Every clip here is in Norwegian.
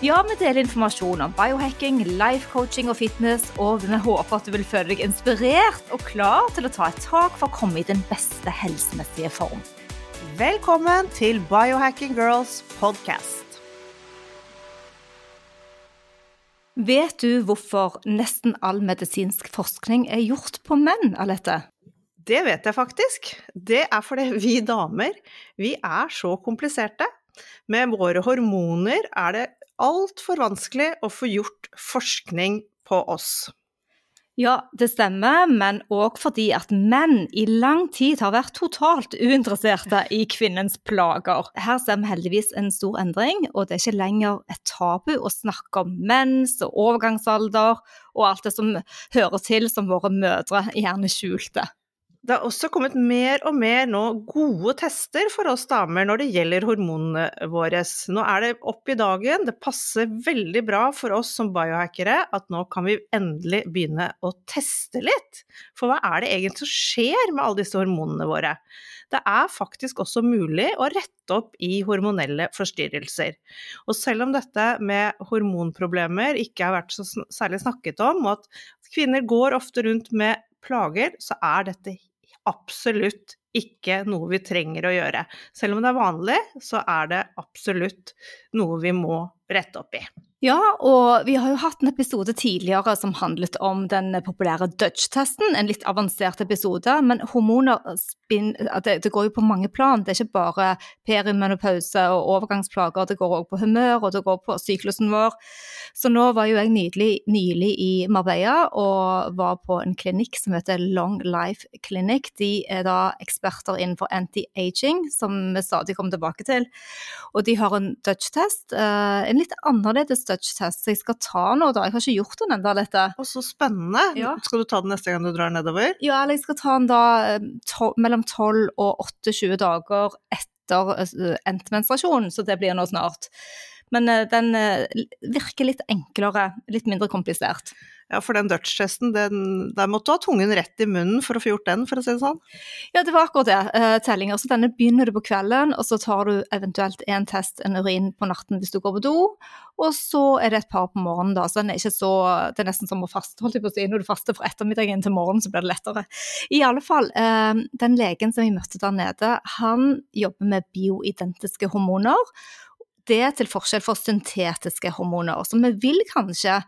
Ja, vi deler informasjon om biohacking, life coaching og fitness, og vi håper at du vil føle deg inspirert og klar til å ta et tak for å komme i den beste helsemessige form. Velkommen til Biohacking Girls podcast. Vet du hvorfor nesten all medisinsk forskning er gjort på menn, Alette? Det vet jeg faktisk. Det er fordi vi damer, vi er så kompliserte. Med våre hormoner er det altfor vanskelig å få gjort forskning på oss. Ja, det stemmer, men òg fordi at menn i lang tid har vært totalt uinteresserte i kvinnens plager. Her ser vi heldigvis en stor endring, og det er ikke lenger et tabu å snakke om mens og overgangsalder og alt det som hører til som våre mødre gjerne skjulte. Det har også kommet mer og mer nå gode tester for oss damer når det gjelder hormonene våre. Nå er det opp i dagen, det passer veldig bra for oss som biohackere at nå kan vi endelig begynne å teste litt. For hva er det egentlig som skjer med alle disse hormonene våre? Det er faktisk også mulig å rette opp i hormonelle forstyrrelser. Og selv om dette med hormonproblemer ikke har vært så særlig snakket om, og at kvinner går ofte rundt med plager, så er dette absolutt ikke noe vi trenger å gjøre. Selv om det er vanlig, så er det absolutt noe vi må rette opp i. Ja, og vi har jo hatt en episode tidligere som handlet om den populære Dutch-testen. En litt avansert episode, men hormoner det, går jo på mange plan. Det er ikke bare perimenopause og overgangsplager, det går òg på humør, og det går på syklusen vår. Så nå var jo jeg nydelig, nylig i Marbella og var på en klinikk som heter Long Life Clinic. De er da eksperter innenfor anti-aging, som vi stadig kommer tilbake til. Og de har en Dutch-test, eh, en litt annerledes Dutch-test, så jeg skal ta nå, da. Jeg har ikke gjort den ennå, dette. Å, så spennende. Ja. Skal du ta den neste gang du drar nedover? Ja, eller jeg skal ta den da eh, to, mellom 12 og 28 dager etter uh, endt menstruasjon, så det blir nå snart. Men uh, den uh, virker litt enklere, litt mindre komplisert. Ja, for den Dutch-testen, der måtte du ha tungen rett i munnen for å få gjort den, for å si det sånn? Ja, det var akkurat det. Uh, tellinger. Så denne begynner du på kvelden, og så tar du eventuelt en test, en urin, på natten hvis du går på do. Og så er det et par på morgenen, da. Så den er ikke så Det er nesten som å faste, holdt jeg på å si. Når du faster fra ettermiddagen til morgenen, så blir det lettere. I alle fall, uh, den legen som vi møtte der nede, han jobber med bioidentiske hormoner. Det til forskjell for syntetiske hormoner. Så vi vil kanskje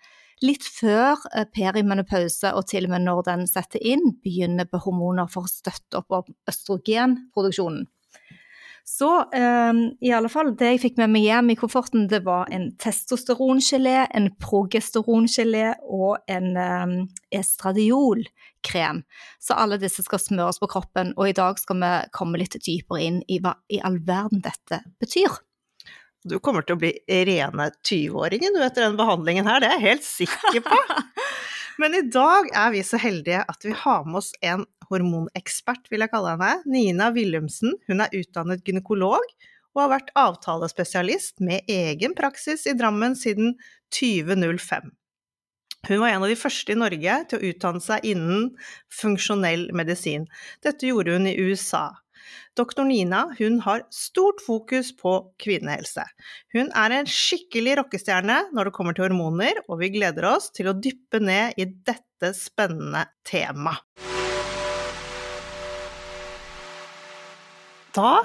litt før eh, perimenopause og til og med når den setter inn, begynner på hormoner for å støtte opp om østrogenproduksjonen. Så um, i alle fall, det jeg fikk med meg hjem i kofferten, det var en testosterongelé, en progesterongelé og en um, estradiolkrem. Så alle disse skal smøres på kroppen, og i dag skal vi komme litt dypere inn i hva i all verden dette betyr. Du kommer til å bli rene 20-åringen etter denne behandlingen her, det er jeg helt sikker på. Men i dag er vi så heldige at vi har med oss en hormonekspert, vil jeg kalle henne. Nina Willumsen. Hun er utdannet gynekolog og har vært avtalespesialist med egen praksis i Drammen siden 2005. Hun var en av de første i Norge til å utdanne seg innen funksjonell medisin. Dette gjorde hun i USA. Doktor Nina hun har stort fokus på kvinnehelse. Hun er en skikkelig rockestjerne når det kommer til hormoner, og vi gleder oss til å dyppe ned i dette spennende temaet. Da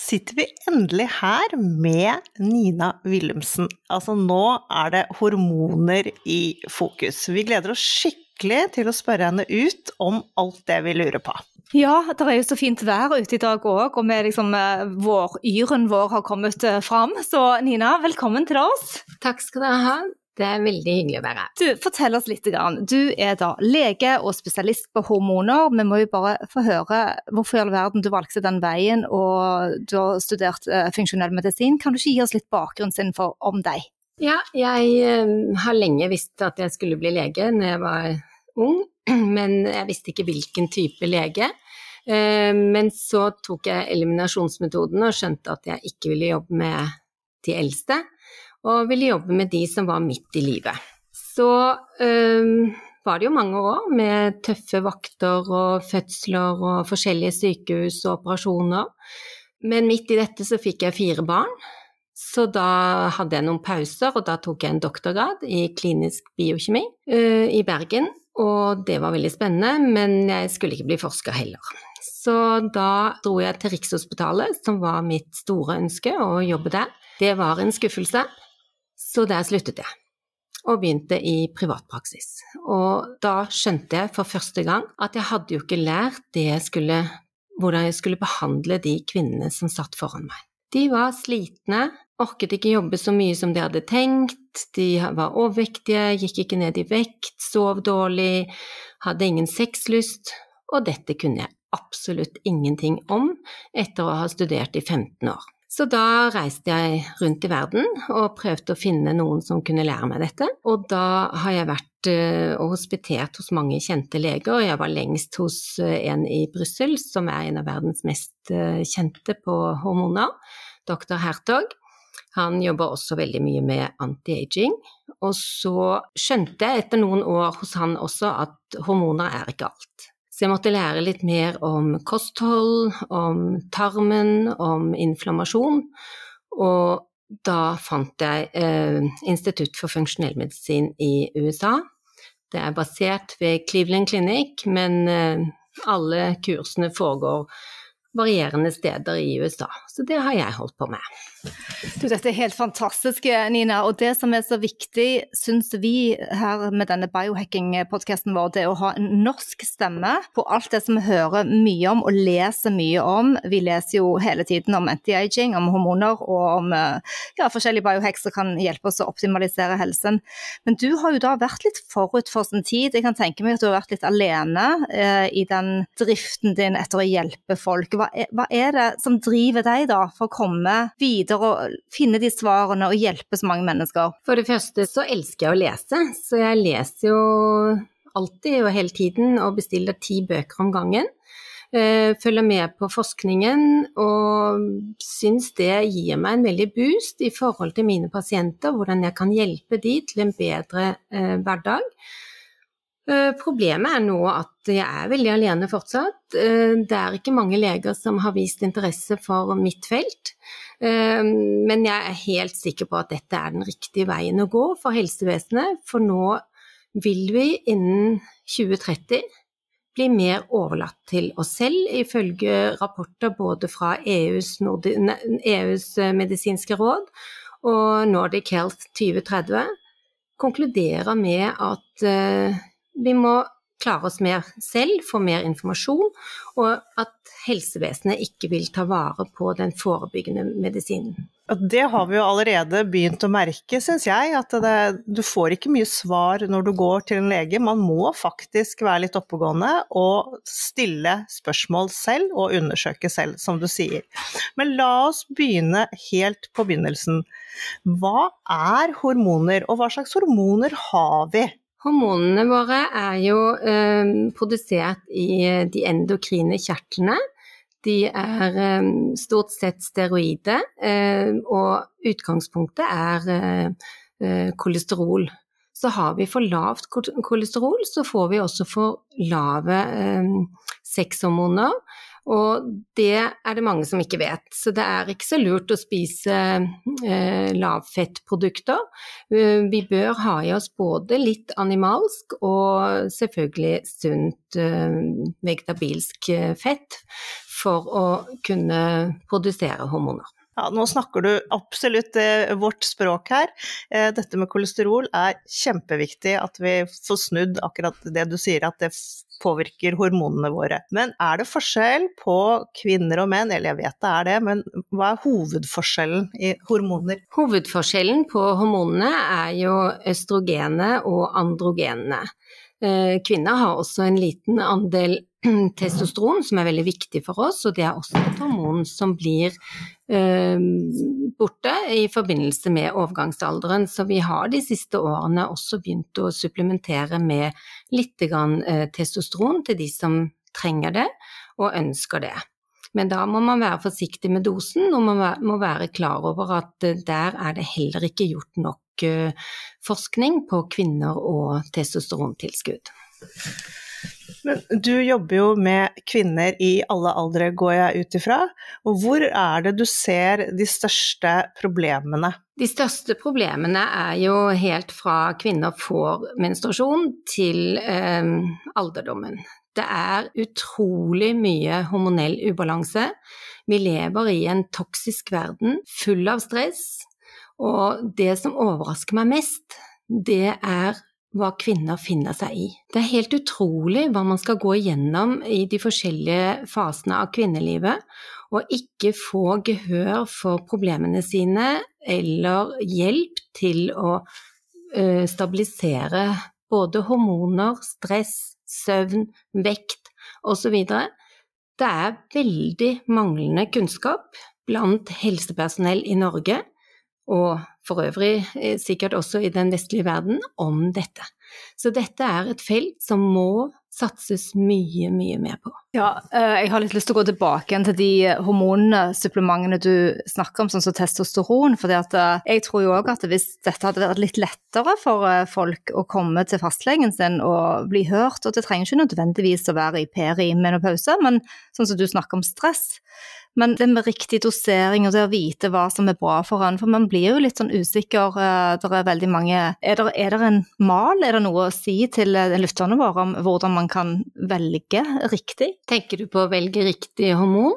sitter vi endelig her med Nina Willumsen. Altså nå er det hormoner i fokus. Vi gleder oss skikkelig til å spørre henne ut om alt det vi lurer på. Ja, det er jo så fint vær ute i dag òg, og med liksom, eh, vår, yren vår har kommet eh, fram. Så Nina, velkommen til oss. Takk skal dere ha. Det er veldig hyggelig å være her. Du, Fortell oss litt. Du er da lege og spesialist på hormoner. Vi må jo bare få høre hvorfor i all verden du valgte den veien, og du har studert uh, funksjonell medisin. Kan du ikke gi oss litt bakgrunnsinfo om deg? Ja, jeg har lenge visst at jeg skulle bli lege når jeg var ung, men jeg visste ikke hvilken type lege. Eh, men så tok jeg eliminasjonsmetoden og skjønte at jeg ikke ville jobbe med de eldste, og ville jobbe med de som var midt i livet. Så um, var det jo mange år med tøffe vakter og fødsler og forskjellige sykehus og operasjoner. Men midt i dette så fikk jeg fire barn, så da hadde jeg noen pauser, og da tok jeg en doktorgrad i klinisk biokjemi uh, i Bergen. Og det var veldig spennende, men jeg skulle ikke bli forsker heller. Så da dro jeg til Rikshospitalet, som var mitt store ønske, å jobbe der. Det var en skuffelse, så der sluttet jeg. Og begynte i privatpraksis. Og da skjønte jeg for første gang at jeg hadde jo ikke lært jeg skulle hvordan jeg skulle behandle de kvinnene som satt foran meg. De var slitne, orket ikke jobbe så mye som de hadde tenkt, de var overvektige, gikk ikke ned i vekt, sov dårlig, hadde ingen sexlyst, og dette kunne jeg absolutt ingenting om etter å ha studert i 15 år. Så da reiste jeg rundt i verden og prøvde å finne noen som kunne lære meg dette, og da har jeg vært eh, og hospitert hos mange kjente leger, og jeg var lengst hos eh, en i Brussel, som er en av verdens mest eh, kjente på hormoner, dr. Hertog. Han jobber også veldig mye med anti-aging. Og så skjønte jeg etter noen år hos han også at hormoner er ikke alt. Så jeg måtte lære litt mer om kosthold, om tarmen, om inflammasjon. Og da fant jeg eh, Institutt for funksjonell medisin i USA. Det er basert ved Cleveland Clinic, men eh, alle kursene foregår varierende steder i USA. Så det har jeg holdt på med. Du, dette er helt fantastisk, Nina. Og det som er så viktig, syns vi her med denne biohacking-podkasten vår, det er å ha en norsk stemme på alt det som vi hører mye om og leser mye om. Vi leser jo hele tiden om anti-aging, om hormoner og om ja, forskjellige biohacks som kan hjelpe oss å optimalisere helsen. Men du har jo da vært litt forut for sin tid. Jeg kan tenke meg at du har vært litt alene eh, i den driften din etter å hjelpe folk. Hva er, hva er det som driver deg da for å komme videre? og finne de svarene og hjelpe så mange mennesker? For det første så elsker jeg å lese, så jeg leser jo alltid og hele tiden og bestiller ti bøker om gangen. Eh, følger med på forskningen og syns det gir meg en veldig boost i forhold til mine pasienter, hvordan jeg kan hjelpe de til en bedre eh, hverdag. Eh, problemet er nå at jeg er veldig alene fortsatt. Det er ikke mange leger som har vist interesse for mitt felt. Ehm, men jeg er helt sikker på at dette er den riktige veien å gå for helsevesenet, for nå vil vi innen 2030 bli mer overlatt til oss selv, ifølge rapporter både fra EUs, EUs eh, medisinske råd og Nordic Health 2030, konkluderer med at eh, vi må klare oss mer selv, få mer informasjon, og at helsevesenet ikke vil ta vare på den forebyggende medisinen. Det har vi jo allerede begynt å merke, syns jeg. At det, du får ikke mye svar når du går til en lege. Man må faktisk være litt oppegående og stille spørsmål selv og undersøke selv, som du sier. Men la oss begynne helt på begynnelsen. Hva er hormoner, og hva slags hormoner har vi? Hormonene våre er jo eh, produsert i eh, de endokrine kjertlene. De er eh, stort sett steroide, eh, og utgangspunktet er eh, eh, kolesterol. Så har vi for lavt kolesterol, så får vi også for lave sexhormoner. Og det er det mange som ikke vet, så det er ikke så lurt å spise eh, lavfettprodukter. Eh, vi bør ha i oss både litt animalsk og selvfølgelig sunt eh, vegetabilsk eh, fett for å kunne produsere hormoner. Ja, nå snakker du absolutt eh, vårt språk her. Eh, dette med kolesterol er kjempeviktig at vi får snudd akkurat det du sier, at det påvirker hormonene våre. Men er det forskjell på kvinner og menn, eller jeg vet det er det, men hva er hovedforskjellen i hormoner? Hovedforskjellen på hormonene er jo østrogene og androgenene. Eh, kvinner har også en liten andel testosteron, som er veldig viktig for oss, og det er også et hormon som blir eh, borte i forbindelse med overgangsalderen. Så vi har de siste årene også begynt å supplementere med litt grann, eh, testosteron til de som trenger det og ønsker det. Men da må man være forsiktig med dosen, og man må være klar over at eh, der er det heller ikke gjort nok eh, forskning på kvinner og testosterontilskudd. Men du jobber jo med kvinner i alle aldre, går jeg ut ifra. Og hvor er det du ser de største problemene? De største problemene er jo helt fra kvinner får menstruasjon til eh, alderdommen. Det er utrolig mye hormonell ubalanse. Vi lever i en toksisk verden full av stress, og det som overrasker meg mest, det er hva kvinner finner seg i. Det er helt utrolig hva man skal gå igjennom i de forskjellige fasene av kvinnelivet, og ikke få gehør for problemene sine eller hjelp til å uh, stabilisere både hormoner, stress, søvn, vekt osv. Det er veldig manglende kunnskap blant helsepersonell i Norge, og for øvrig eh, sikkert også i den vestlige verden, om dette. Så dette er et felt som må satses mye, mye mer på. Ja, eh, jeg har litt lyst til å gå tilbake igjen til de hormonene, supplementene du snakker om, sånn som testosteron. For eh, jeg tror jo òg at hvis dette hadde vært litt lettere for eh, folk å komme til fastlegen sin og bli hørt, og det trenger ikke nødvendigvis å være i peri-menopause, men sånn som du snakker om stress, men det med riktig dosering og det å vite hva som er bra for en, for man blir jo litt sånn usikker. Eh, det er veldig mange Er det, er det en mal, er det noe å si til eh, lytterne våre om hvordan man kan velge riktig? Tenker du på å velge riktig hormon?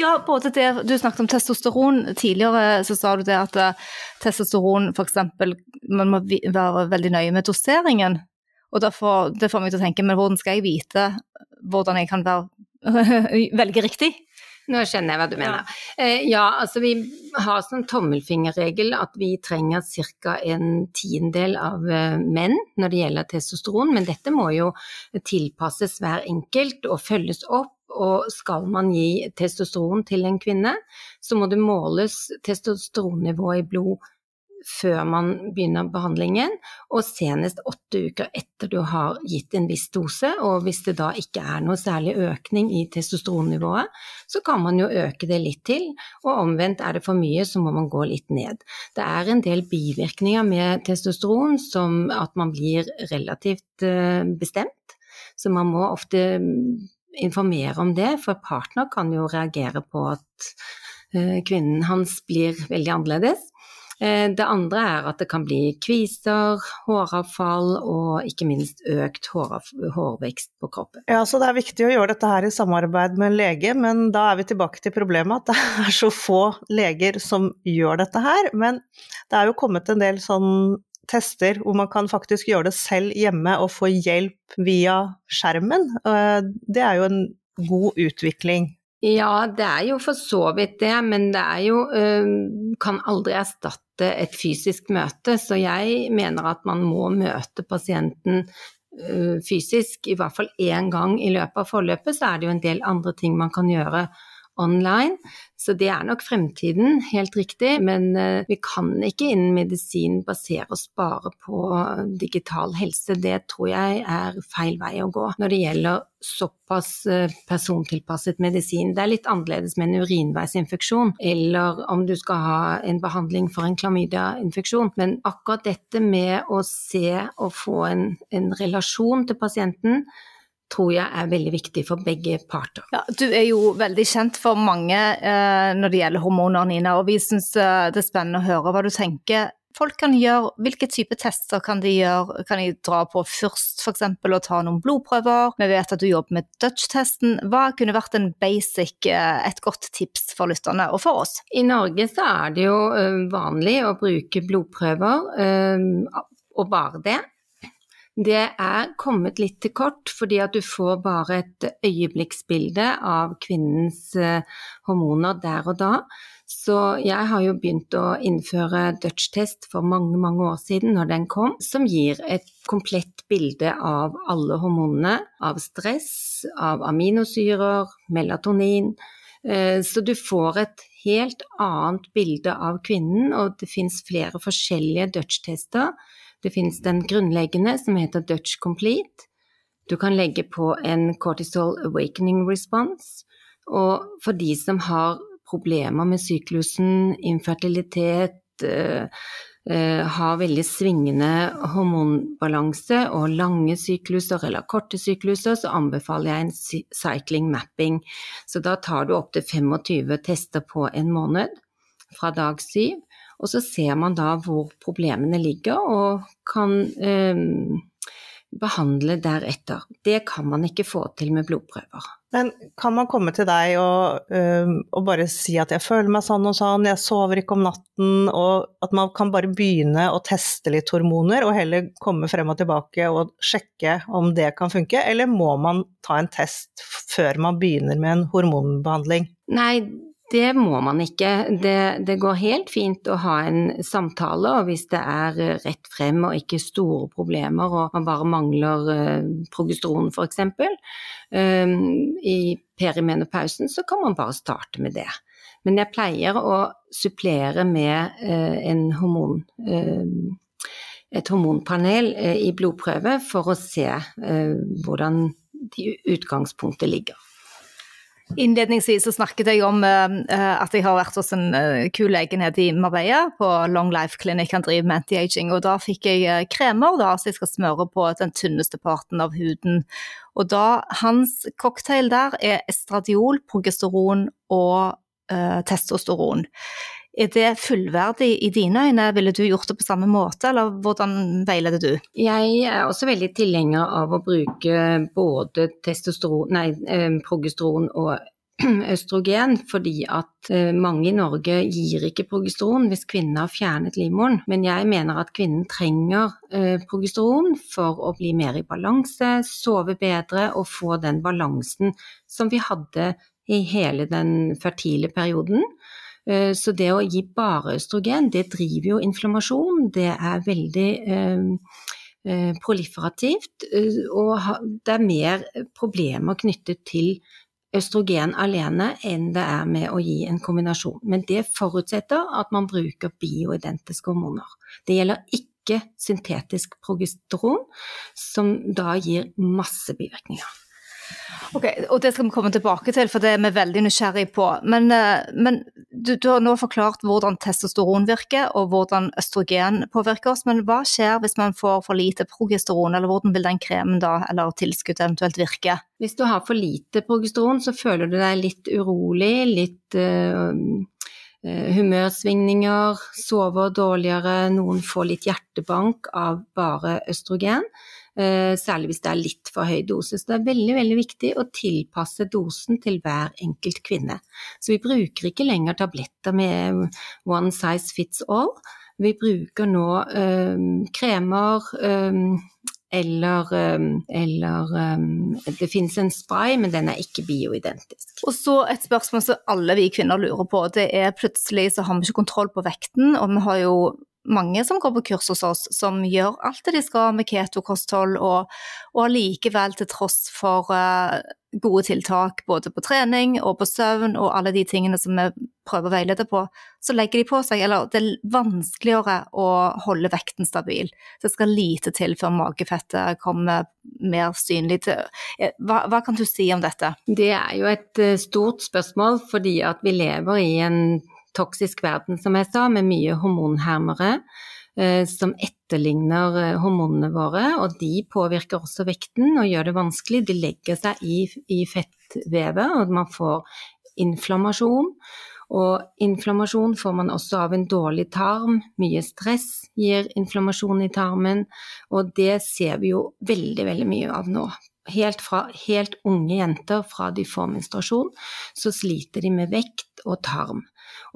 Ja, både det Du snakket om testosteron. Tidligere så sa du det at eh, testosteron f.eks. Man må være veldig nøye med doseringen. Og derfor, det får meg til å tenke, men hvordan skal jeg vite hvordan jeg kan være, velge riktig? Nå skjønner jeg hva du mener. Ja, eh, ja altså vi har som tommelfingerregel at vi trenger ca. en tiendedel av eh, menn når det gjelder testosteron, men dette må jo tilpasses hver enkelt og følges opp. Og skal man gi testosteron til en kvinne, så må det måles testosteronnivået i blod før man begynner behandlingen, og senest åtte uker etter du har gitt en viss dose. Og hvis det da ikke er noe særlig økning i testosteronnivået, så kan man jo øke det litt til, og omvendt er det for mye, så må man gå litt ned. Det er en del bivirkninger med testosteron, som at man blir relativt eh, bestemt, så man må ofte mm, informere om det, for partner kan jo reagere på at eh, kvinnen hans blir veldig annerledes. Eh, det andre er at det kan bli kviser, håravfall og ikke minst økt hårvekst på kroppen. Ja, så Det er viktig å gjøre dette her i samarbeid med en lege, men da er vi tilbake til problemet at det er så få leger som gjør dette her. Men det er jo kommet en del sånn tester hvor man kan faktisk gjøre det selv hjemme og få hjelp via skjermen. Det er jo en god utvikling. Ja, det er jo for så vidt det, men det er jo Kan aldri erstatte et fysisk møte. Så jeg mener at man må møte pasienten fysisk, i hvert fall én gang i løpet av forløpet. Så er det jo en del andre ting man kan gjøre online. Så det er nok fremtiden, helt riktig. Men eh, vi kan ikke innen medisin basere oss bare på digital helse. Det tror jeg er feil vei å gå når det gjelder såpass eh, persontilpasset medisin. Det er litt annerledes med en urinveisinfeksjon, eller om du skal ha en behandling for en klamydiainfeksjon. Men akkurat dette med å se og få en, en relasjon til pasienten tror jeg er veldig viktig for begge parter. Ja, du er jo veldig kjent for mange eh, når det gjelder hormoner, Nina, og vi syns eh, det er spennende å høre hva du tenker folk kan gjøre. Hvilke typer tester kan de gjøre? Kan de dra på først, f.eks. og ta noen blodprøver? Vi vet at du jobber med Dutch-testen. Hva kunne vært en basic, eh, et godt tips for lytterne og for oss? I Norge så er det jo eh, vanlig å bruke blodprøver, eh, og bare det det er kommet litt til kort, fordi at du får bare et øyeblikksbilde av kvinnens eh, hormoner der og da. Så jeg har jo begynt å innføre Dutch-test for mange, mange år siden, når den kom, som gir et komplett bilde av alle hormonene. Av stress, av aminosyrer, melatonin. Eh, så du får et helt annet bilde av kvinnen, og det fins flere forskjellige Dutch-tester. Det finnes den grunnleggende som heter Dutch Complete. Du kan legge på en cortisol awakening response. Og for de som har problemer med syklusen, infertilitet, uh, uh, har veldig svingende hormonbalanse og lange sykluser eller korte sykluser, så anbefaler jeg en cycling mapping. Så da tar du opptil 25 tester på en måned fra dag syv. Og så ser man da hvor problemene ligger, og kan eh, behandle deretter. Det kan man ikke få til med blodprøver. Men kan man komme til deg og, uh, og, bare si at jeg føler meg sånn og sånn, jeg sover ikke om natten, og at man kan bare begynne å teste litt hormoner, og heller komme frem og tilbake og sjekke om det kan funke, eller må man ta en test før man begynner med en hormonbehandling? Nei, det må man ikke. Det, det, går helt fint å ha en samtale, og hvis det er rett frem og ikke store problemer og man bare mangler uh, progesteron f.eks. Um, i perimenopausen, så kan man bare starte med det. Men jeg pleier å supplere med uh, hormon, uh, et hormonpanel uh, i blodprøve for å se hvordan utgangspunktet ligger. Innledningsvis så snakket jeg om uh, at jeg har vært hos en uh, kul lege i Marbella, på Long Life Clinic, han driver med anti-aging. Og da fikk jeg uh, kremer da, så jeg skal smøre på den tynneste parten av huden. Og da, hans cocktail der er estradiol, progesteron og testosteron. Er det fullverdig i dine øyne? Ville du gjort det på samme måte, eller hvordan veileder du? Jeg er også veldig tilhenger av å bruke både nei, eh, progesteron og østrogen, fordi at eh, mange i Norge gir ikke progesteron hvis kvinnen har fjernet livmoren. Men jeg mener at kvinnen trenger eh, progesteron for å bli mer i balanse, sove bedre og få den balansen som vi hadde i hele den fertile perioden. Eh, så det å gi bare østrogen, det driver jo inflammasjon. Det er veldig eh, eh, proliferativt, og det er mer problemer knyttet til østrogen alene enn det er med å gi en kombinasjon. Men det forutsetter at man bruker bioidentiske hormoner. Det gjelder ikke syntetisk progesteron, som da gir masse bivirkninger. Ok, og Det skal vi komme tilbake til, for det er vi veldig nysgjerrig på. Men, eh, men du, du, har nå forklart hvordan testosteron virker, og hvordan østrogen påvirker oss. Men hva skjer hvis man får for lite progesteron, eller hvordan vil den kremen da, eller tilskuddet eventuelt virke? Hvis du har for lite progesteron, så føler du deg litt urolig, litt uh, humørsvingninger, sover dårligere, noen får litt hjertebank av bare østrogen. Eh, særlig hvis det er litt for høy dose. Så det er veldig, veldig viktig å tilpasse dosen til hver enkelt kvinne. Så vi bruker ikke lenger tabletter med one size fits all. Vi bruker nå øh, kremer øh, eller, eller Det finnes en spray, men den er ikke bioidentisk. Og så et spørsmål som alle vi kvinner lurer på. Det er plutselig så har vi ikke kontroll på vekten, og vi har jo mange som går på kurs hos oss, som gjør alt det de skal med ketokosthold, og, og allikevel, til tross for uh, gode tiltak både på trening og på søvn og alle de tingene som vi prøver å veilede på, så legger de på seg, eller det er vanskeligere å holde vekten stabil. Det skal lite til før magefettet kommer mer synlig til. Eh, hva, hva kan du si om dette? Det er jo et eh, stort spørsmål, fordi at vi lever i en toksisk verden, som jeg sa, med mye hormonhermere eh, som etterligner eh, hormonene våre, og de påvirker også vekten og gjør det vanskelig. De legger seg i, i fettvevet, og man får inflammasjon. Og inflammasjon får man også av en dårlig tarm. Mye stress gir inflammasjon i tarmen, og det ser vi jo veldig, veldig mye av nå. Helt fra helt unge jenter fra de får menstruasjon, så sliter de med vekt og tarm.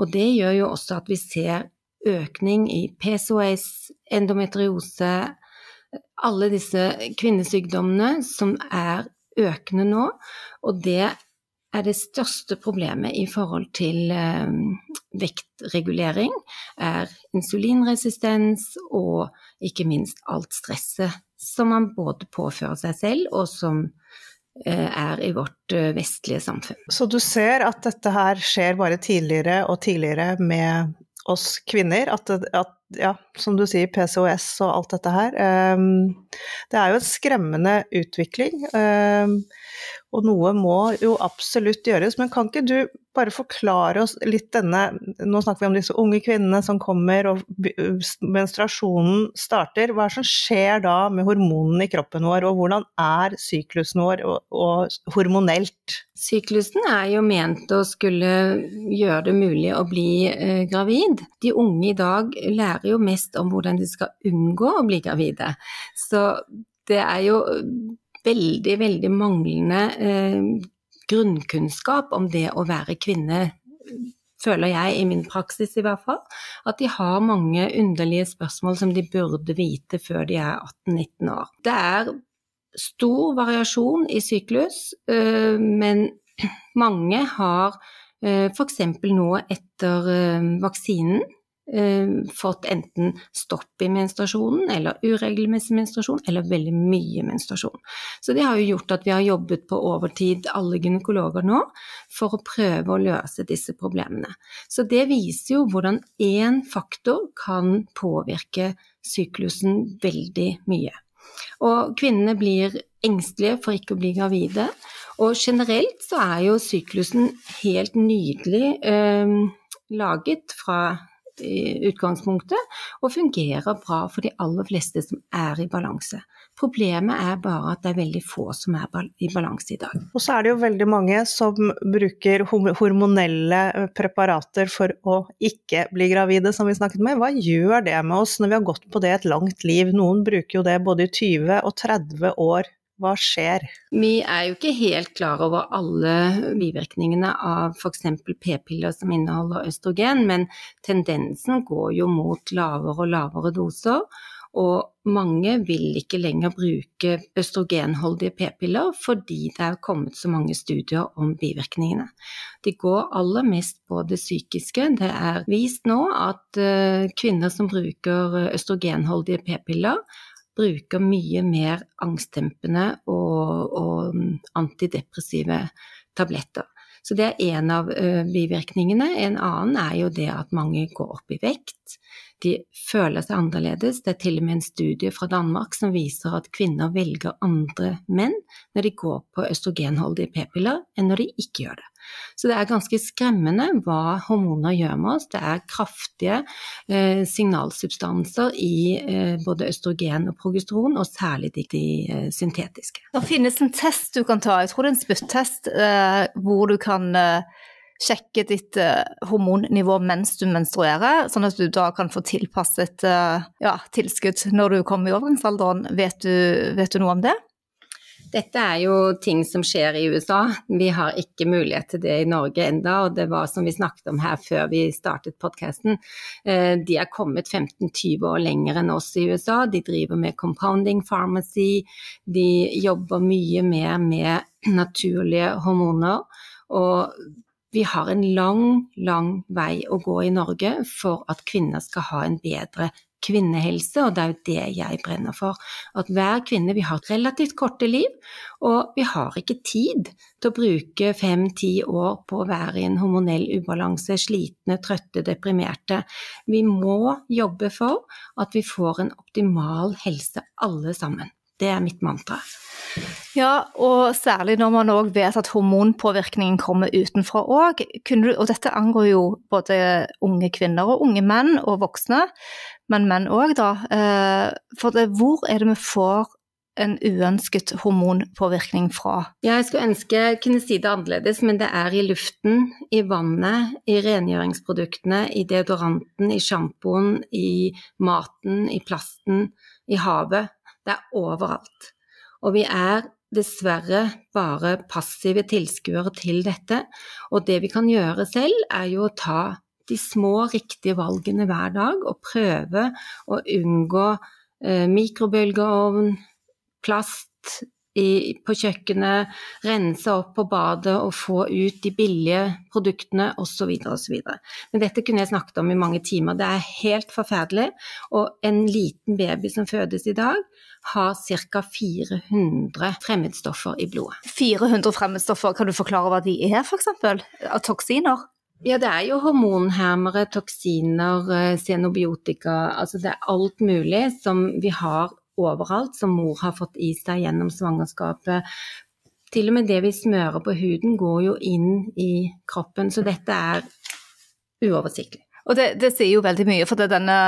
Og det gjør jo også at vi ser økning i PCOS, endometriose, alle disse kvinnesykdommene som er økende nå. Og det er det største problemet i forhold til eh, vektregulering, er insulinresistens og ikke minst alt stresset som man både påfører seg selv, og som er i vårt eh, vestlige samfunn. Så du ser at dette her skjer bare tidligere og tidligere med oss kvinner? At, at ja, som du sier, PCOS og alt dette her. Um, det er jo en skremmende utvikling. Um, og noe må jo absolutt gjøres, men kan ikke du bare forklare oss litt denne Nå snakker vi om disse unge kvinnene som kommer og menstruasjonen starter. Hva er det som skjer da med hormonene i kroppen vår, og hvordan er syklusen vår og, og hormonelt? Syklusen er jo ment å skulle gjøre det mulig å bli eh, gravid. De unge i dag lærer jo mest om hvordan de skal unngå å bli gravide. Så det er jo veldig, veldig manglende eh, grunnkunnskap om det å være kvinne, føler jeg i min praksis i hvert fall. At de har mange underlige spørsmål som de burde vite før de er 18-19 år. Det er stor variasjon i syklus, eh, men mange har eh, f.eks. nå etter eh, vaksinen fått enten stopp i menstruasjonen, eller uregelmessig menstruasjon, eller veldig mye menstruasjon. Så det har jo gjort at vi har jobbet på overtid, alle gynekologer nå, for å prøve å løse disse problemene. Så det viser jo hvordan én faktor kan påvirke syklusen veldig mye. Og kvinnene blir engstelige for ikke å bli gravide. Og generelt så er jo syklusen helt nydelig eh, laget fra i utgangspunktet, og fungerer bra for de aller fleste som er i balanse. Problemet er bare at det er veldig få som er i balanse i dag. Og så er det jo veldig mange som bruker hormonelle preparater for å ikke bli gravide, som vi snakket med. Hva gjør det med oss når vi har gått på det et langt liv? Noen bruker jo det både i 20 og 30 år hva skjer? Vi er jo ikke helt klar over alle bivirkningene av f.eks. p-piller som inneholder østrogen, men tendensen går jo mot lavere og lavere doser. Og mange vil ikke lenger bruke østrogenholdige p-piller fordi det er kommet så mange studier om bivirkningene. De går aller mest på det psykiske. Det er vist nå at eh, kvinner som bruker østrogenholdige p-piller, bruker mye mer angstdempende og, og antidepressive tabletter. Så det er en av bivirkningene. En annen er jo det at mange går opp i vekt. De føler seg annerledes. Det er til og med en studie fra Danmark som viser at kvinner velger andre menn når de går på østrogenholdige p-piller, enn når de ikke gjør det. Så det er ganske skremmende hva hormoner gjør med oss. Det er kraftige eh, signalsubstanser i eh, både østrogen og progesteron, og særlig de, de eh, syntetiske. Det finnes en test du kan ta, jeg tror det er en spyttest, eh, hvor du kan eh, sjekke ditt uh, hormonnivå mens du menstruerer, sånn at du da kan få tilpasset ja, tilskudd når du kommer i overgangsalderen. Vet du, vet du noe om det? Dette er jo ting som skjer i USA. Vi har ikke mulighet til det i Norge enda, og det var som vi snakket om her før vi startet podkasten. Uh, de er kommet 15-20 år lenger enn oss i USA. De driver med compounding pharmacy, de jobber mye mer med naturlige hormoner. Og vi har en lang, lang vei å gå i Norge for at kvinner skal ha en bedre kvinnehelse, og det er jo det jeg brenner for. At hver kvinne Vi har relativt korte liv, og vi har ikke tid til å bruke fem-ti år på å være i en hormonell ubalanse, slitne, trøtte, deprimerte. Vi må jobbe for at vi får en optimal helse alle sammen. Det er mitt mantra. Ja, og særlig når man òg vet at hormonpåvirkningen kommer utenfra òg. Og dette angår jo både unge kvinner og unge menn og voksne, men menn òg, da. Eh, for det, hvor er det vi får en uønsket hormonpåvirkning fra? Jeg skulle ønske jeg kunne si det annerledes, men det er i luften, i vannet, i rengjøringsproduktene, i deodoranten, i sjampoen, i maten, i plasten, i havet. Det er overalt. Og vi er dessverre bare passive tilskuere til dette. Og det vi kan gjøre selv, er jo å ta de små, riktige valgene hver dag og prøve å unngå eh, mikrobølgeovn, plast, i, på kjøkkenet, rense opp på badet og få ut de billige produktene osv. osv. Men dette kunne jeg snakket om i mange timer. Det er helt forferdelig. Og en liten baby som fødes i dag, har ca. 400 fremmedstoffer i blodet. 400 fremmedstoffer, kan du forklare hva de er, f.eks.? Av toksiner? Ja, det er jo hormonhermere, toksiner, eh, xenobiotika, altså det er alt mulig som vi har overalt, som mor har fått i seg gjennom svangerskapet. Til og med det vi smører på huden går jo inn i kroppen, så dette er uoversiktlig. Og det, det, sier jo veldig mye, for det er denne,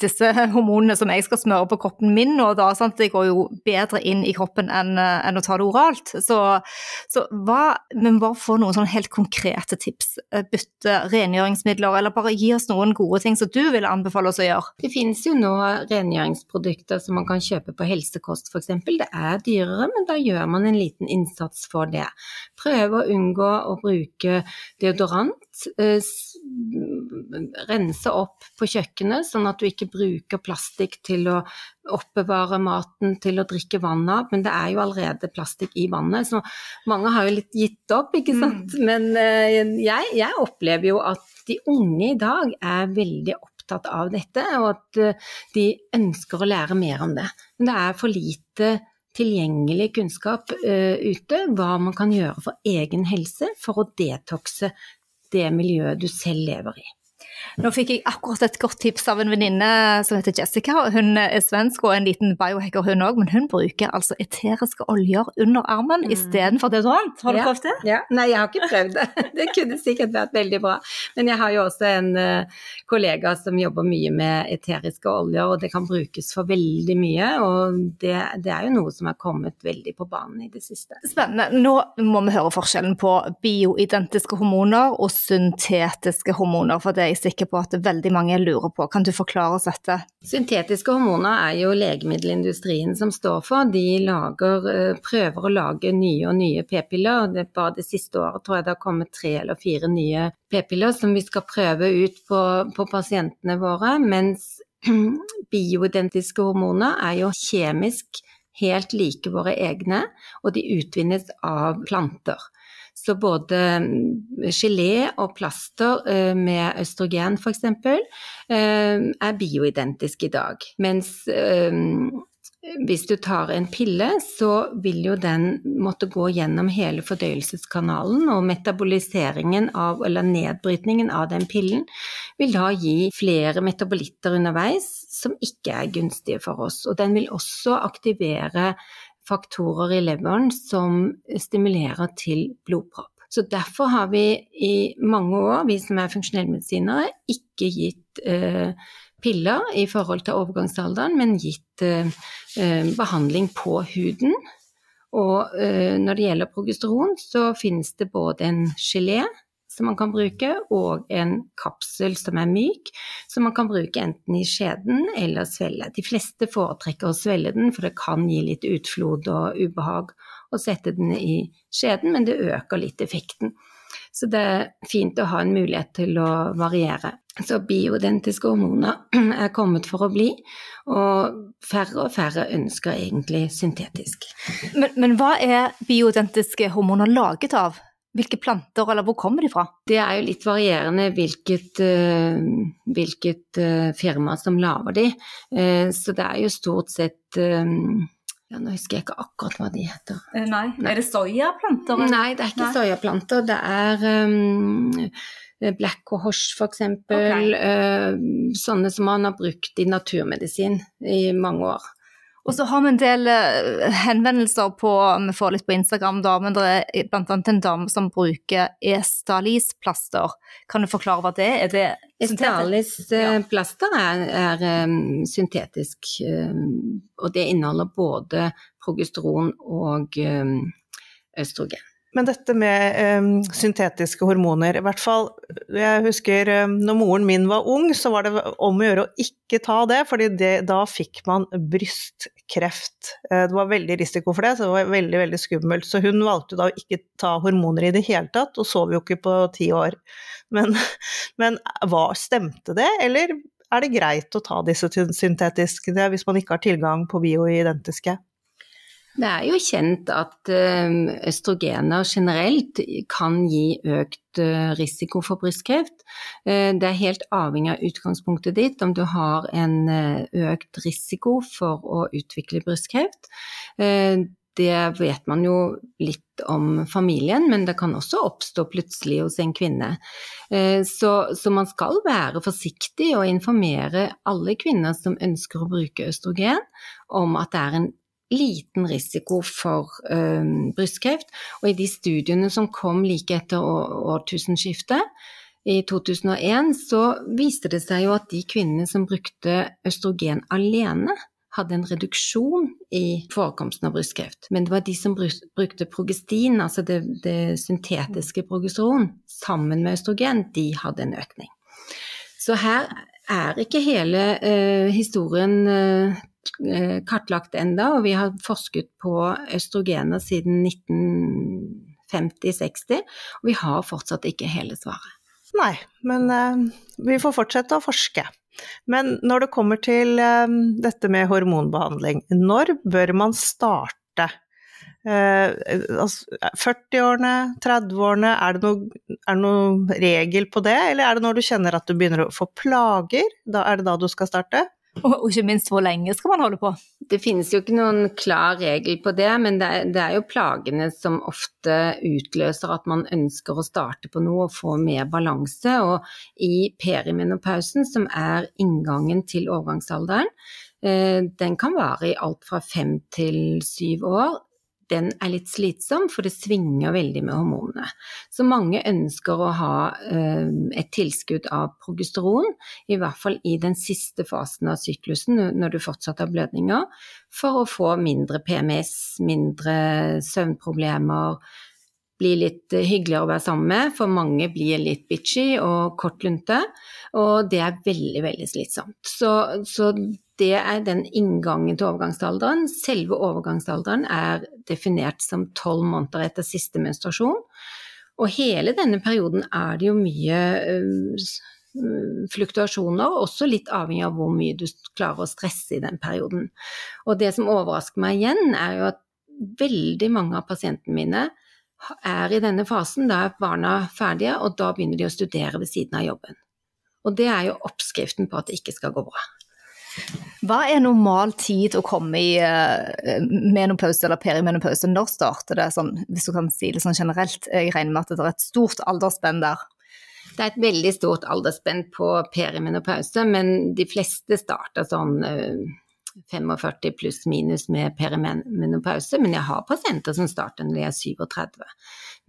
disse hormonene som jeg skal smøre på kroppen min nå, da, sant? det går jo bedre inn i kroppen enn, enn å ta det oralt. Så, så hva, men bare få noen sånn helt konkrete tips. Eh, bytte rengjøringsmidler, eller bare gi oss noen gode ting som du vil anbefale oss å gjøre. Det finnes jo nå rengjøringsprodukter som man kan kjøpe på helsekost f.eks. Det er dyrere, men da gjør man en liten innsats for det. Prøve å unngå å bruke deodorant. Eh, rense opp på kjøkkenet, sånn at du ikke bruker plastikk til å oppbevare maten, til å drikke vann av. Men det er jo allerede plastikk i vannet, så mange har jo litt gitt opp, ikke sant. Mm. Men uh, jeg, jeg, opplever jo at de unge i dag er veldig opptatt av dette, og at uh, de ønsker å lære mer om det. Men det er for lite tilgjengelig kunnskap uh, ute, hva man kan gjøre for egen helse for å detoxe det miljøet du selv lever i. Nå fikk jeg akkurat et godt tips av en venninne som heter Jessica. Hun er svensk og en liten biohacker hun òg, men hun bruker altså eteriske oljer under armen mm. istedenfor deodorant. Har du ja. prøvd det? Ja. Nei, jeg har ikke prøvd det. Det kunne sikkert vært veldig bra. Men jeg har jo også en uh, kollega som jobber mye med eteriske oljer, og det kan brukes for veldig mye. Og det, det er jo noe som har kommet veldig på banen i det siste. Spennende. Nå må vi høre forskjellen på bioidentiske hormoner og syntetiske hormoner, for det er jeg sikker på at veldig mange lurer på. Kan du forklare oss dette? Syntetiske hormoner er jo legemiddelindustrien som står for. De lager, eh, prøver å lage nye og nye p-piller. og Bare det siste året tror jeg det har kommet tre eller fire nye p-piller som vi skal prøve ut på, på pasientene våre. Mens bioidentiske hormoner er jo kjemisk helt like våre egne, og de utvinnes av planter. Så både mm, gelé og plaster eh, med østrogen f.eks. Eh, er bioidentisk i dag. Mens eh, hvis du tar en pille, så vil jo den måtte gå gjennom hele fordøyelseskanalen, og metaboliseringen av, eller nedbrytningen av den pillen vil da gi flere metabolitter underveis som ikke er gunstige for oss. Og den vil også aktivere faktorer i leveren som stimulerer til blodpropp. Så derfor har vi i mange år, vi som er funksjonellmedisinere, ikke gitt eh, piller i forhold til overgangsalderen, men gitt eh, eh behandling på huden. Og eh, når det gjelder progesteron, så finnes det både en gelé som man kan bruke, og en kapsel som er myk, som man kan bruke enten i skjeden eller svelle. De fleste foretrekker å svelle den, for det kan gi litt utflod og ubehag å sette den i skjeden, men det øker litt effekten. Så det er fint å ha en mulighet til å variere. Så bioidentiske hormoner er kommet for å bli, og færre og færre ønsker egentlig syntetisk. Men, men hva er bioidentiske hormoner laget av? Hvilke planter, eller hvor kommer de fra? Det er jo litt varierende hvilket, uh, hvilket uh, firma som lager de. Uh, så det er jo stort sett ja, Nå husker jeg ikke akkurat hva de heter. Nei. nei. Er det soyaplanter? Nei, det er ikke soyaplanter. Det er um, Black Cohosh f.eks. Okay. sånne som man har brukt i naturmedisin i mange år. Og så har vi en del eh, henvendelser på Vi får litt på Instagram, da, men det er bl.a. en dame som bruker Estalis-plaster. Kan du forklare hva det er? det Estalis-plaster er, er um, syntetisk, um, og det inneholder både progesteron og um, østrogen. Men dette med um, syntetiske hormoner, i hvert fall Jeg husker um, når moren min var ung, så var det om å gjøre å ikke ta det, fordi da fikk man brystkreft. Uh, det var veldig risiko for det, så det var veldig, veldig skummelt. Så hun valgte da å ikke ta hormoner i det hele tatt, og sov jo ikke på ti år. Men, men hva, stemte det, eller er det greit å ta disse syntetiske hvis man ikke har tilgang på bioidentiske? Det er jo kjent at østrogener generelt kan gi økt risiko for brystkreft. Det er helt avhengig av utgangspunktet ditt om du har en økt risiko for å utvikle brystkreft. Det vet man jo litt om familien, men det kan også oppstå plutselig hos en kvinne. Så, så man skal være forsiktig og informere alle kvinner som ønsker å bruke østrogen, om at det er en liten risiko for um, brystkreft. Og i de studiene som kom like etter årtusenskiftet, i 2001, så viste det seg jo at de kvinnene som brukte østrogen alene, hadde en reduksjon i forekomsten av brystkreft. Men det var de som brukte progestin, altså det, det syntetiske progesteron, sammen med østrogen, de hadde en økning. Så her er ikke hele eh, historien Eh, kartlagt enda, og vi har forsket på østrogener siden 1950-60, og vi har fortsatt ikke hele svaret. Nei, men uh, vi får fortsette å forske. Men når det kommer til uh, dette med hormonbehandling, når bør man starte? Uh, altså, 40-årene, 30-årene, er, det noe regel på det, eller er det når du kjenner at du begynner å få plager, da er det da du skal starte? Og ikke minst hvor lenge skal man holde på? Det finnes jo ikke noen klar regel på det, men det er, det er, jo plagene som ofte utløser at man ønsker å starte på noe og få mer balanse. Og i perimenopausen, som er inngangen til overgangsalderen, eh, den kan vare i alt fra fem til syv år den er litt slitsom, for det svinger veldig med hormonene. Så mange ønsker å ha eh, et tilskudd av progesteron, i hvert fall i den siste fasen av syklusen, når du fortsatt har blødninger, for å få mindre PMS, mindre søvnproblemer, bli litt hyggeligere å være sammen med, for mange blir litt bitchy og kortlunte, og det er veldig, veldig slitsomt. Så, så det er den inngangen til overgangsalderen. Selve overgangsalderen er definert som tolv måneder etter siste menstruasjon. Og hele denne perioden er det jo mye øh, fluktuasjoner, også litt avhengig av hvor mye du klarer å stresse i den perioden. Og det som overrasker meg igjen, er jo at veldig mange av pasientene mine er i denne fasen, da er barna ferdige, og da begynner de å studere ved siden av jobben. Og det er jo oppskriften på at det ikke skal gå bra. Hva er normal tid å komme i uh, menopause eller perimenopause? Når starter det, sånn, hvis du kan si det sånn generelt? Jeg regner med at det er et stort aldersspenn der. Det er et veldig stort aldersspenn på perimenopause, men de fleste starter sånn uh, 45 pluss minus med perimenopause. Men jeg har pasienter som starter når de er 37,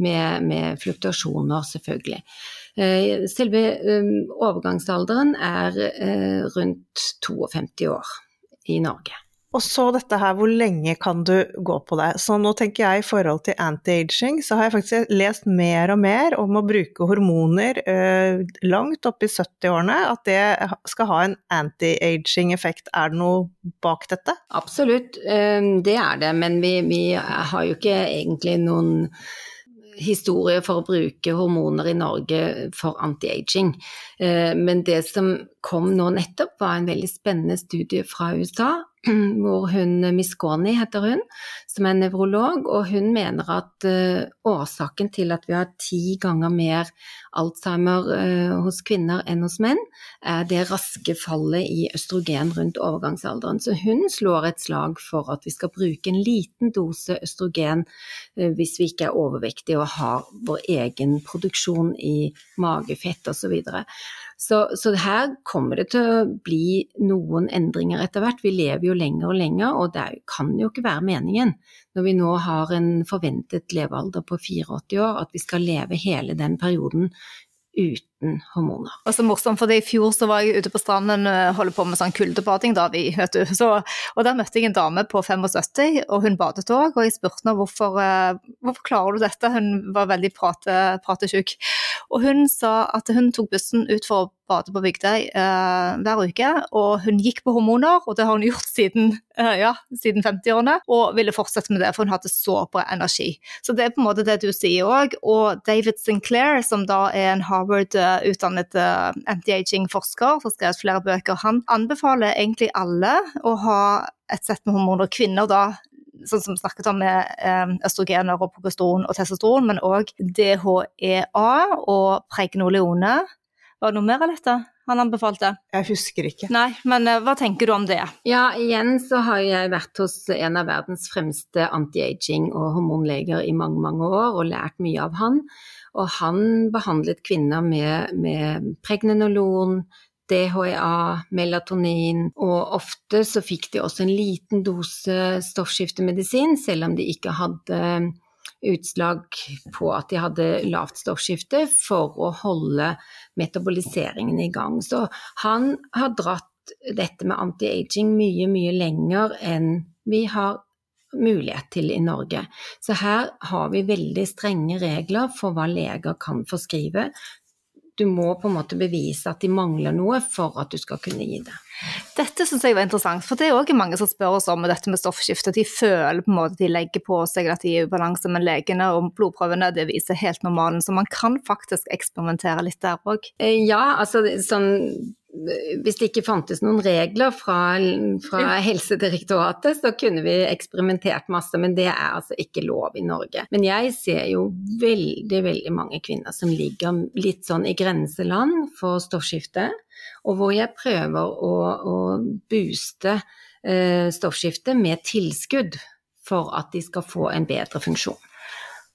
med, med fluktuasjoner selvfølgelig. Eh, selve eh, overgangsalderen er eh, rundt 52 år i Norge. Og så dette her, hvor lenge kan du gå på det? Så nå tenker jeg i forhold til anti-aging, så har jeg faktisk lest mer og mer om å bruke hormoner eh, langt opp i 70-årene, at det skal ha en anti-aging-effekt. Er det noe bak dette? Absolutt, det er det, men vi, vi har jo ikke egentlig noen historie for å bruke hormoner i Norge for anti-aging. Eh, men det som kom nå nettopp, var en veldig spennende studie fra USA hvor hun, Miss Corney heter hun, som er nevrolog, og hun mener at uh, årsaken til at vi har ti ganger mer Alzheimer uh, hos kvinner enn hos menn, er det raske fallet i østrogen rundt overgangsalderen. Så hun slår et slag for at vi skal bruke en liten dose østrogen uh, hvis vi ikke er overvektige og har vår egen produksjon i magefett osv. Så, så her kommer det til å bli noen endringer etter hvert. Vi lever jo lenger og lenger, og det kan jo ikke være meningen når vi nå har en forventet levealder på 84 år, at vi skal leve hele den perioden uten hormoner. Og så morsomt, for I fjor så var jeg ute på stranden og eh, holdt på med sånn kuldebading. da, vi, vet du. Så, og Der møtte jeg en dame på 75, og hun badet òg. Og jeg spurte henne hvorfor, uh, hvorfor klarer du dette, hun var veldig prate, pratesjuk. Og hun sa at hun tok bussen ut for å bade på Bygdøy eh, hver uke, og hun gikk på hormoner, og det har hun gjort siden, eh, ja, siden 50-årene, og ville fortsette med det, for hun hadde så bra energi. Så det er på en måte det du sier òg. Og David Sinclair, som da er en Harvard-utdannet uh, anti-aging-forsker, som har skrevet flere bøker, han anbefaler egentlig alle å ha et sett med hormoner. Kvinner da sånn som vi snakket om med eh, østrogener og progesteron og testosteron, men òg DHEA og pregnoleone. Var det noe mer av dette han anbefalte? Jeg husker ikke. Nei, men eh, hva tenker du om det? Ja, igjen så har jeg vært hos en av verdens fremste anti-aging- og hormonleger i mange, mange år og lært mye av han. Og han behandlet kvinner med, med pregnenolon, DHEA, melatonin, og ofte så fikk de også en liten dose stoffskiftemedisin, selv om de ikke hadde utslag på at de hadde lavt stoffskifte, for å holde metaboliseringen i gang. Så han har dratt dette med anti-aging mye, mye lenger enn vi har mulighet til i Norge. Så her har vi veldig strenge regler for hva leger kan forskrive. Du må på en måte bevise at de mangler noe for at du skal kunne gi det. Dette syns jeg var interessant, for det er òg mange som spør oss om dette med stoffskifte. De føler på en måte de legger på seg at de er i ubalanse, men legene og blodprøvene det viser helt normalen. Så man kan faktisk eksperimentere litt der òg. Ja, altså sånn hvis det ikke fantes noen regler fra, fra, Helsedirektoratet, så kunne vi eksperimentert masse, men det er altså ikke lov i Norge. Men jeg ser jo veldig, veldig mange kvinner som ligger litt sånn i grenseland for stoffskifte, og hvor jeg prøver å, å booste eh, stoffskiftet med tilskudd for at de skal få en bedre funksjon.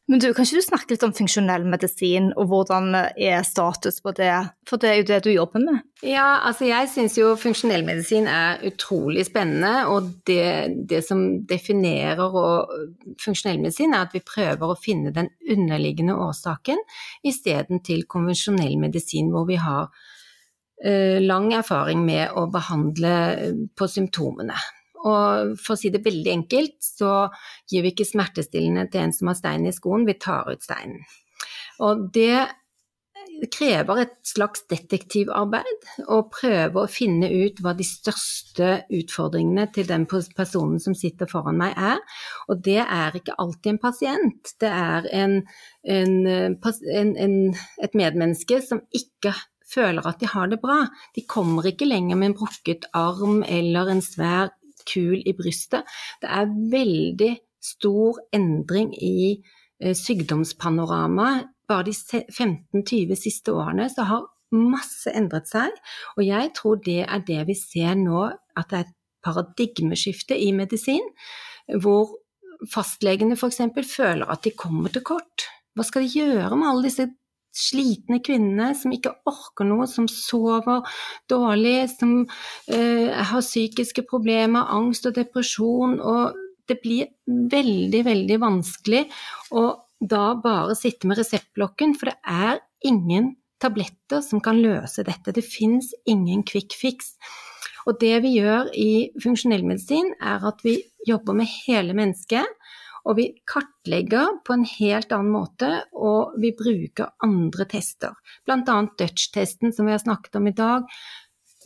Men du, Kan ikke du snakke litt om funksjonell medisin, og hvordan er status på det? For det er jo det du jobber med. Ja, altså jeg syns jo funksjonell medisin er utrolig spennende. Og det, det som definerer funksjonell medisin, er at vi prøver å finne den underliggende årsaken isteden til konvensjonell medisin, hvor vi har uh, lang erfaring med å behandle på symptomene. Og for å si det veldig enkelt, så gir vi ikke smertestillende til en som har stein i skoen, vi tar ut steinen. Og det krever et slags detektivarbeid å prøve å finne ut hva de største utfordringene til den personen som sitter foran meg er. Og det er ikke alltid en pasient, det er en, en, en, et medmenneske som ikke føler at de har det bra. De kommer ikke lenger med en brukket arm eller en svær kul i brystet. Det er veldig stor endring i eh, sykdomspanoramaet. Bare de 15-20 siste årene så har masse endret seg, og jeg tror det er det vi ser nå, at det er et paradigmeskifte i medisin, hvor fastlegene f.eks. føler at de kommer til kort. Hva skal de gjøre med alle disse slitne kvinnene som ikke orker noe, som sover dårlig, som uh, har psykiske problemer, angst og depresjon. Og det blir veldig, veldig vanskelig å da bare sitte med reseptblokken, for det er ingen tabletter som kan løse dette. Det fins ingen quick fix. Og det vi gjør i funksjonell medisin, er at vi jobber med hele mennesket og vi kartlegger på en helt annen måte, og vi bruker andre tester. Bl.a. Dutch-testen som vi har snakket om i dag.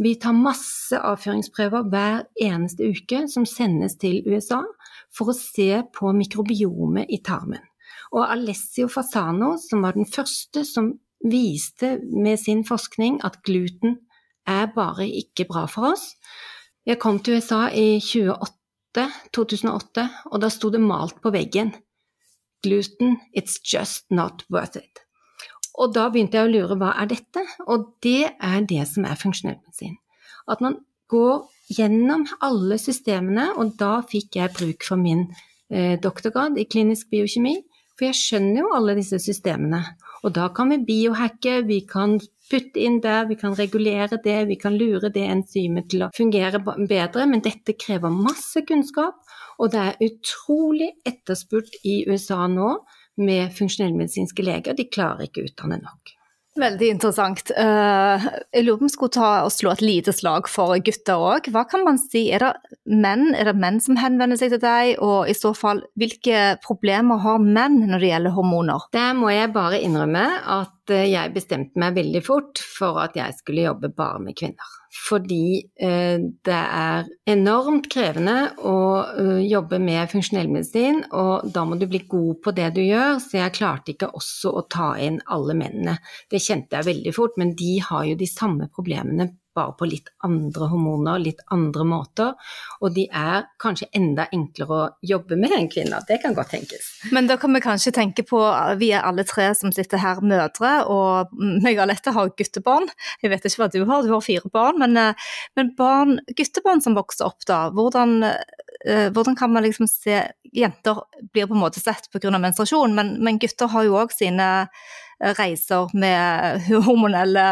Vi tar masse avføringsprøver hver eneste uke som sendes til USA for å se på mikrobiomet i tarmen. Og Alessio Fasano, som var den første som viste med sin forskning at gluten er bare ikke bra for oss. Jeg kom til USA i 2008 2008, og da sto det malt på veggen Gluten, it's just not worth it. Og da begynte jeg å lure hva er dette? Og det er det som er funksjonell medisin. At man går gjennom alle systemene, og da fikk jeg bruk for min eh, doktorgrad i klinisk biokjemi. For jeg skjønner jo alle disse systemene. Og da kan vi biohacke, vi kan putte inn der, vi kan regulere det, vi kan lure det enzymet til å fungere bedre, men dette krever masse kunnskap, og det er utrolig etterspurt i USA nå med funksjonellmedisinske leger, de klarer ikke å utdanne nok. Veldig interessant. Eh, jeg lurer på om vi skulle ta og slå et lite slag for gutter òg. Hva kan man si, er det menn, er det menn som henvender seg til deg, og i så fall, hvilke problemer har menn når det gjelder hormoner? Der må jeg bare innrømme at eh, jeg bestemte meg veldig fort for at jeg skulle jobbe bare med kvinner fordi eh, det er enormt krevende å uh, jobbe med funksjonell medisin, og da må du bli god på det du gjør, så jeg klarte ikke også å ta inn alle mennene. Det kjente jeg veldig fort, men de har jo de samme problemene bare på litt andre hormoner, litt andre måter. Og de er kanskje enda enklere å jobbe med enn kvinner. Det kan godt tenkes. Men da kan vi kanskje tenke på, vi er alle tre som sitter her mødre, og meg og Alette har guttebarn. Jeg vet ikke hva du har, du har fire barn. Men, eh, men barn, guttebarn som vokser opp da, hvordan, eh, hvordan kan man liksom se Jenter blir på en måte sett pga. menstruasjon, men, men gutter har jo òg sine reiser med hormonelle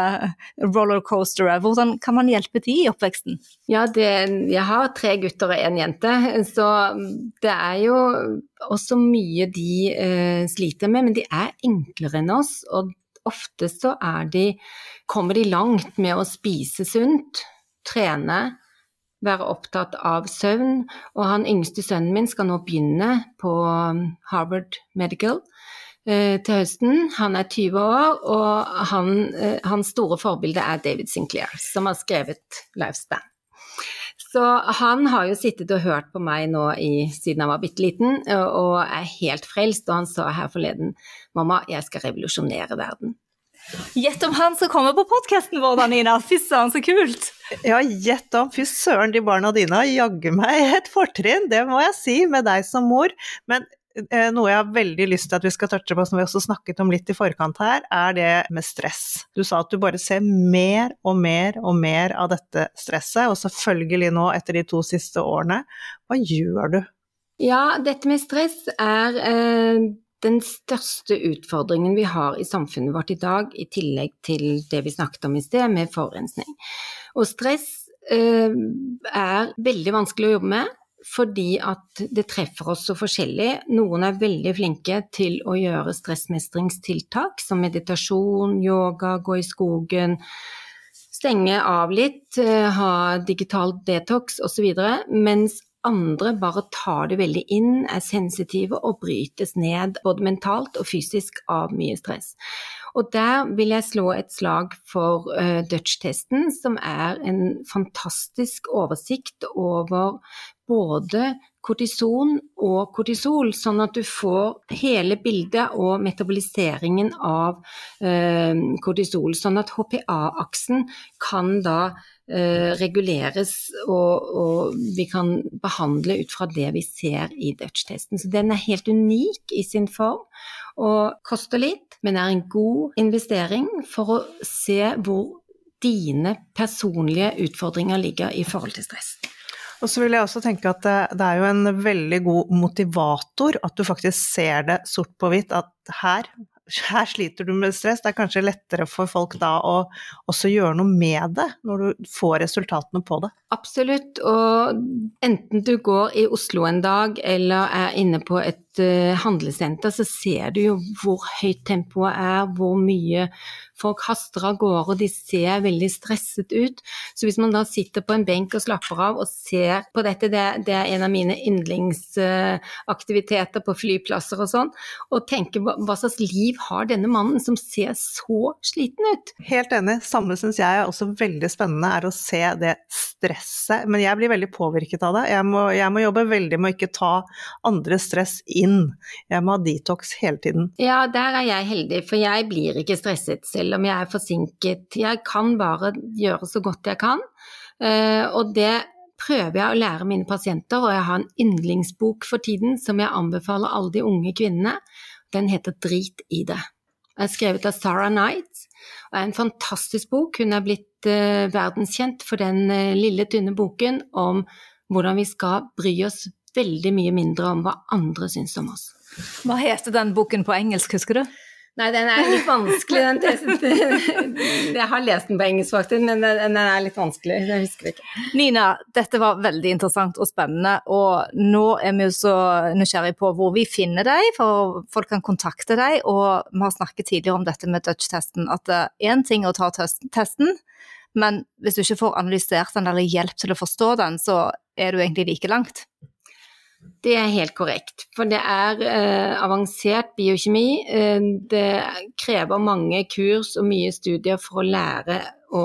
rollercoastere. Hvordan kan man hjelpe de i oppveksten? Ja, det, jeg har tre gutter og én jente, så det er jo også mye de eh, sliter med. Men de er enklere enn oss, og ofte så de Kommer de langt med å spise sunt, trene, være opptatt av søvn. Og han yngste sønnen min skal nå begynne på Harvard Medical. Eh, til høsten. Han er 20 år, og han, eh, hans store forbilde er David Sinclair, som har skrevet Lifespan. Så han har jo sittet og hørt på meg nå i, siden han var bitte liten, og er helt frelst. Og han sa her forleden mamma, jeg skal revolusjonere verden. Gjett om han skal komme på podkasten vår da, Nina. Fy søren, så kult! Ja, gjett om. Fy søren, de barna dine har jaggu meg et fortrinn, det må jeg si, med deg som mor. Men noe jeg har veldig lyst til at vi skal touche på, som vi også snakket om litt i forkant her, er det med stress. Du sa at du bare ser mer og mer og mer av dette stresset, og selvfølgelig nå etter de to siste årene. Hva gjør du? Ja, dette med stress er eh, den største utfordringen vi har i samfunnet vårt i dag, i tillegg til det vi snakket om i sted, med forurensning. Og stress eh, er veldig vanskelig å jobbe med fordi at det treffer oss så forskjellig. Noen er veldig flinke til å gjøre stressmestringstiltak som meditasjon, yoga, gå i skogen, stenge av litt, eh, ha digital detox osv. Mens andre bare tar det veldig inn, er sensitive og brytes ned både mentalt og fysisk av mye stress. Og der vil jeg slå et slag for uh, Dutch-testen, som er en fantastisk oversikt over både kortison og kortisol, sånn at du får hele bildet og metaboliseringen av eh, kortisol. Sånn at HPA-aksen kan da eh, reguleres, og, og, vi kan behandle ut fra det vi ser i Dutch-testen. Så den er helt unik i sin form og koster litt, men er en god investering for å se hvor dine personlige utfordringer ligger i forhold til stress. Og så vil jeg også tenke at det, er jo en veldig god motivator at du faktisk ser det sort på hvitt, at her, her sliter du med stress. Det er kanskje lettere for folk da å også gjøre noe med det, når du får resultatene på det. Absolutt, og enten du går i Oslo en dag eller er inne på et uh, handlesenter, så ser du jo hvor høyt tempoet er, hvor mye Folk haster av gårde, og de ser veldig stresset ut. Så hvis man da sitter på en benk og slapper av og ser på dette, det, det er en av mine yndlingsaktiviteter på flyplasser og sånn, og tenker hva, hva slags liv har denne mannen som ser så sliten ut? Helt enig. Samme syns jeg er også veldig spennende, er å se det stresset. Men jeg blir veldig påvirket av det. Jeg må, jeg må jobbe veldig med å ikke ta andre stress inn. Jeg må ha detox hele tiden. Ja, der er jeg heldig, for jeg blir ikke stresset selv om jeg er forsinket. Jeg kan bare gjøre så godt jeg kan. Eh, og det prøver jeg å lære mine pasienter, og jeg har en yndlingsbok for tiden som jeg anbefaler alle de unge kvinnene. Den heter Drit i det. Den er skrevet av Sarah Knight og er en fantastisk bok. Hun er blitt uh, verdenskjent for den uh, lille, tynne boken om hvordan vi skal bry oss veldig mye mindre om hva andre syns om oss. Hva heter den boken på engelsk, husker du? Nei, den er litt vanskelig, den testen. Jeg har lest den på engelsk, faktisk, men den er litt vanskelig. Jeg husker ikke. Nina, dette var veldig interessant og spennende, og nå er vi jo så nysgjerrige på hvor vi finner deg, for folk kan kontakte deg. Og vi har snakket tidligere om dette med Dutch-testen, at én ting er å ta testen, men hvis du ikke får analysert den eller hjelp til å forstå den, så er du egentlig like langt. Det er helt korrekt. For det er eh, avansert biokjemi. Eh, det krever mange kurs og mye studier for å lære å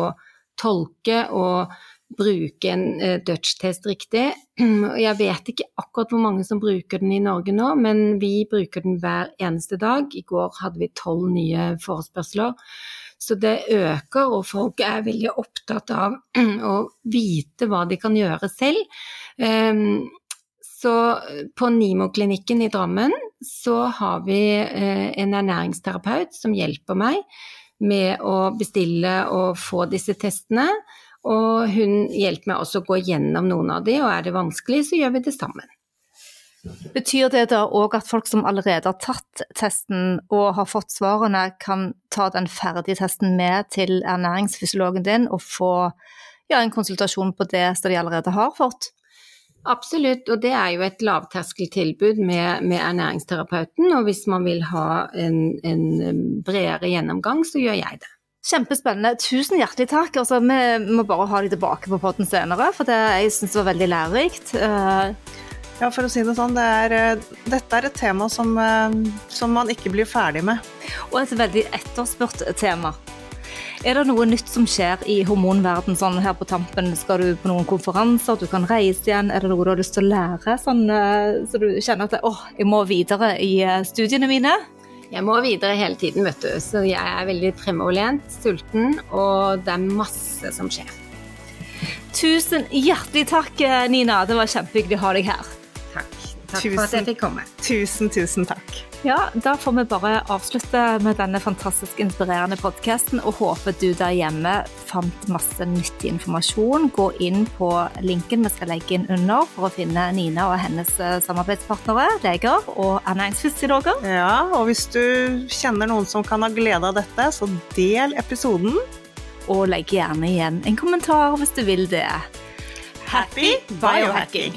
tolke og bruke en eh, Dutch-test riktig. Jeg vet ikke akkurat hvor mange som bruker den i Norge nå, men vi bruker den hver eneste dag. I går hadde vi tolv nye forespørsler. Så det øker, og folk er veldig opptatt av å vite hva de kan gjøre selv. Um, så på Nimo-klinikken i Drammen så har vi uh, en ernæringsterapeut som hjelper meg med å bestille og få disse testene. Og hun hjelper meg også å gå gjennom noen av de, og er det vanskelig, så gjør vi det sammen. Betyr det da òg at folk som allerede har tatt testen og har fått svarene, kan ta den ferdige testen med til ernæringsfysiologen din og få ja, en konsultasjon på det som de allerede har fått? Absolutt, og det er jo et lavterskeltilbud med, med ernæringsterapeuten. Og hvis man vil ha en, en, bredere gjennomgang, så gjør jeg det. Kjempespennende. Tusen hjertelig takk. Altså, vi må bare ha deg tilbake på podden senere, for det, jeg syns det var veldig lærerikt. Uh, ja, for å si det sånn, det er, eh, dette er et tema som, eh, som man ikke blir ferdig med. Og et veldig etterspurt tema. Er det noe nytt som skjer i hormonverden sånn her på tampen? Skal du på noen konferanser, du kan reise igjen? Er det noe du har lyst til å lære, sånn, eh, så du kjenner at åh, jeg må videre i eh, studiene mine? Jeg må videre hele tiden, vet du. Så jeg er veldig fremoverlent, sulten, og det er masse som skjer. Tusen hjertelig takk, eh, Nina. Det var kjempehyggelig å ha deg her. Takk. Tusen, for at jeg fikk komme. Tusen, tusen takk. Ja, da får vi bare avslutte med denne fantastisk inspirerende podkasten og håper du der hjemme fant masse nyttig informasjon. Gå inn på linken vi skal legge inn under for å finne Nina og hennes eh, samarbeidspartnere, leger og ernæringsfysiologer. Ja, og hvis du kjenner noen som kan ha glede av dette, så del episoden. Og legg gjerne igjen en kommentar hvis du vil det. Happy biohacking!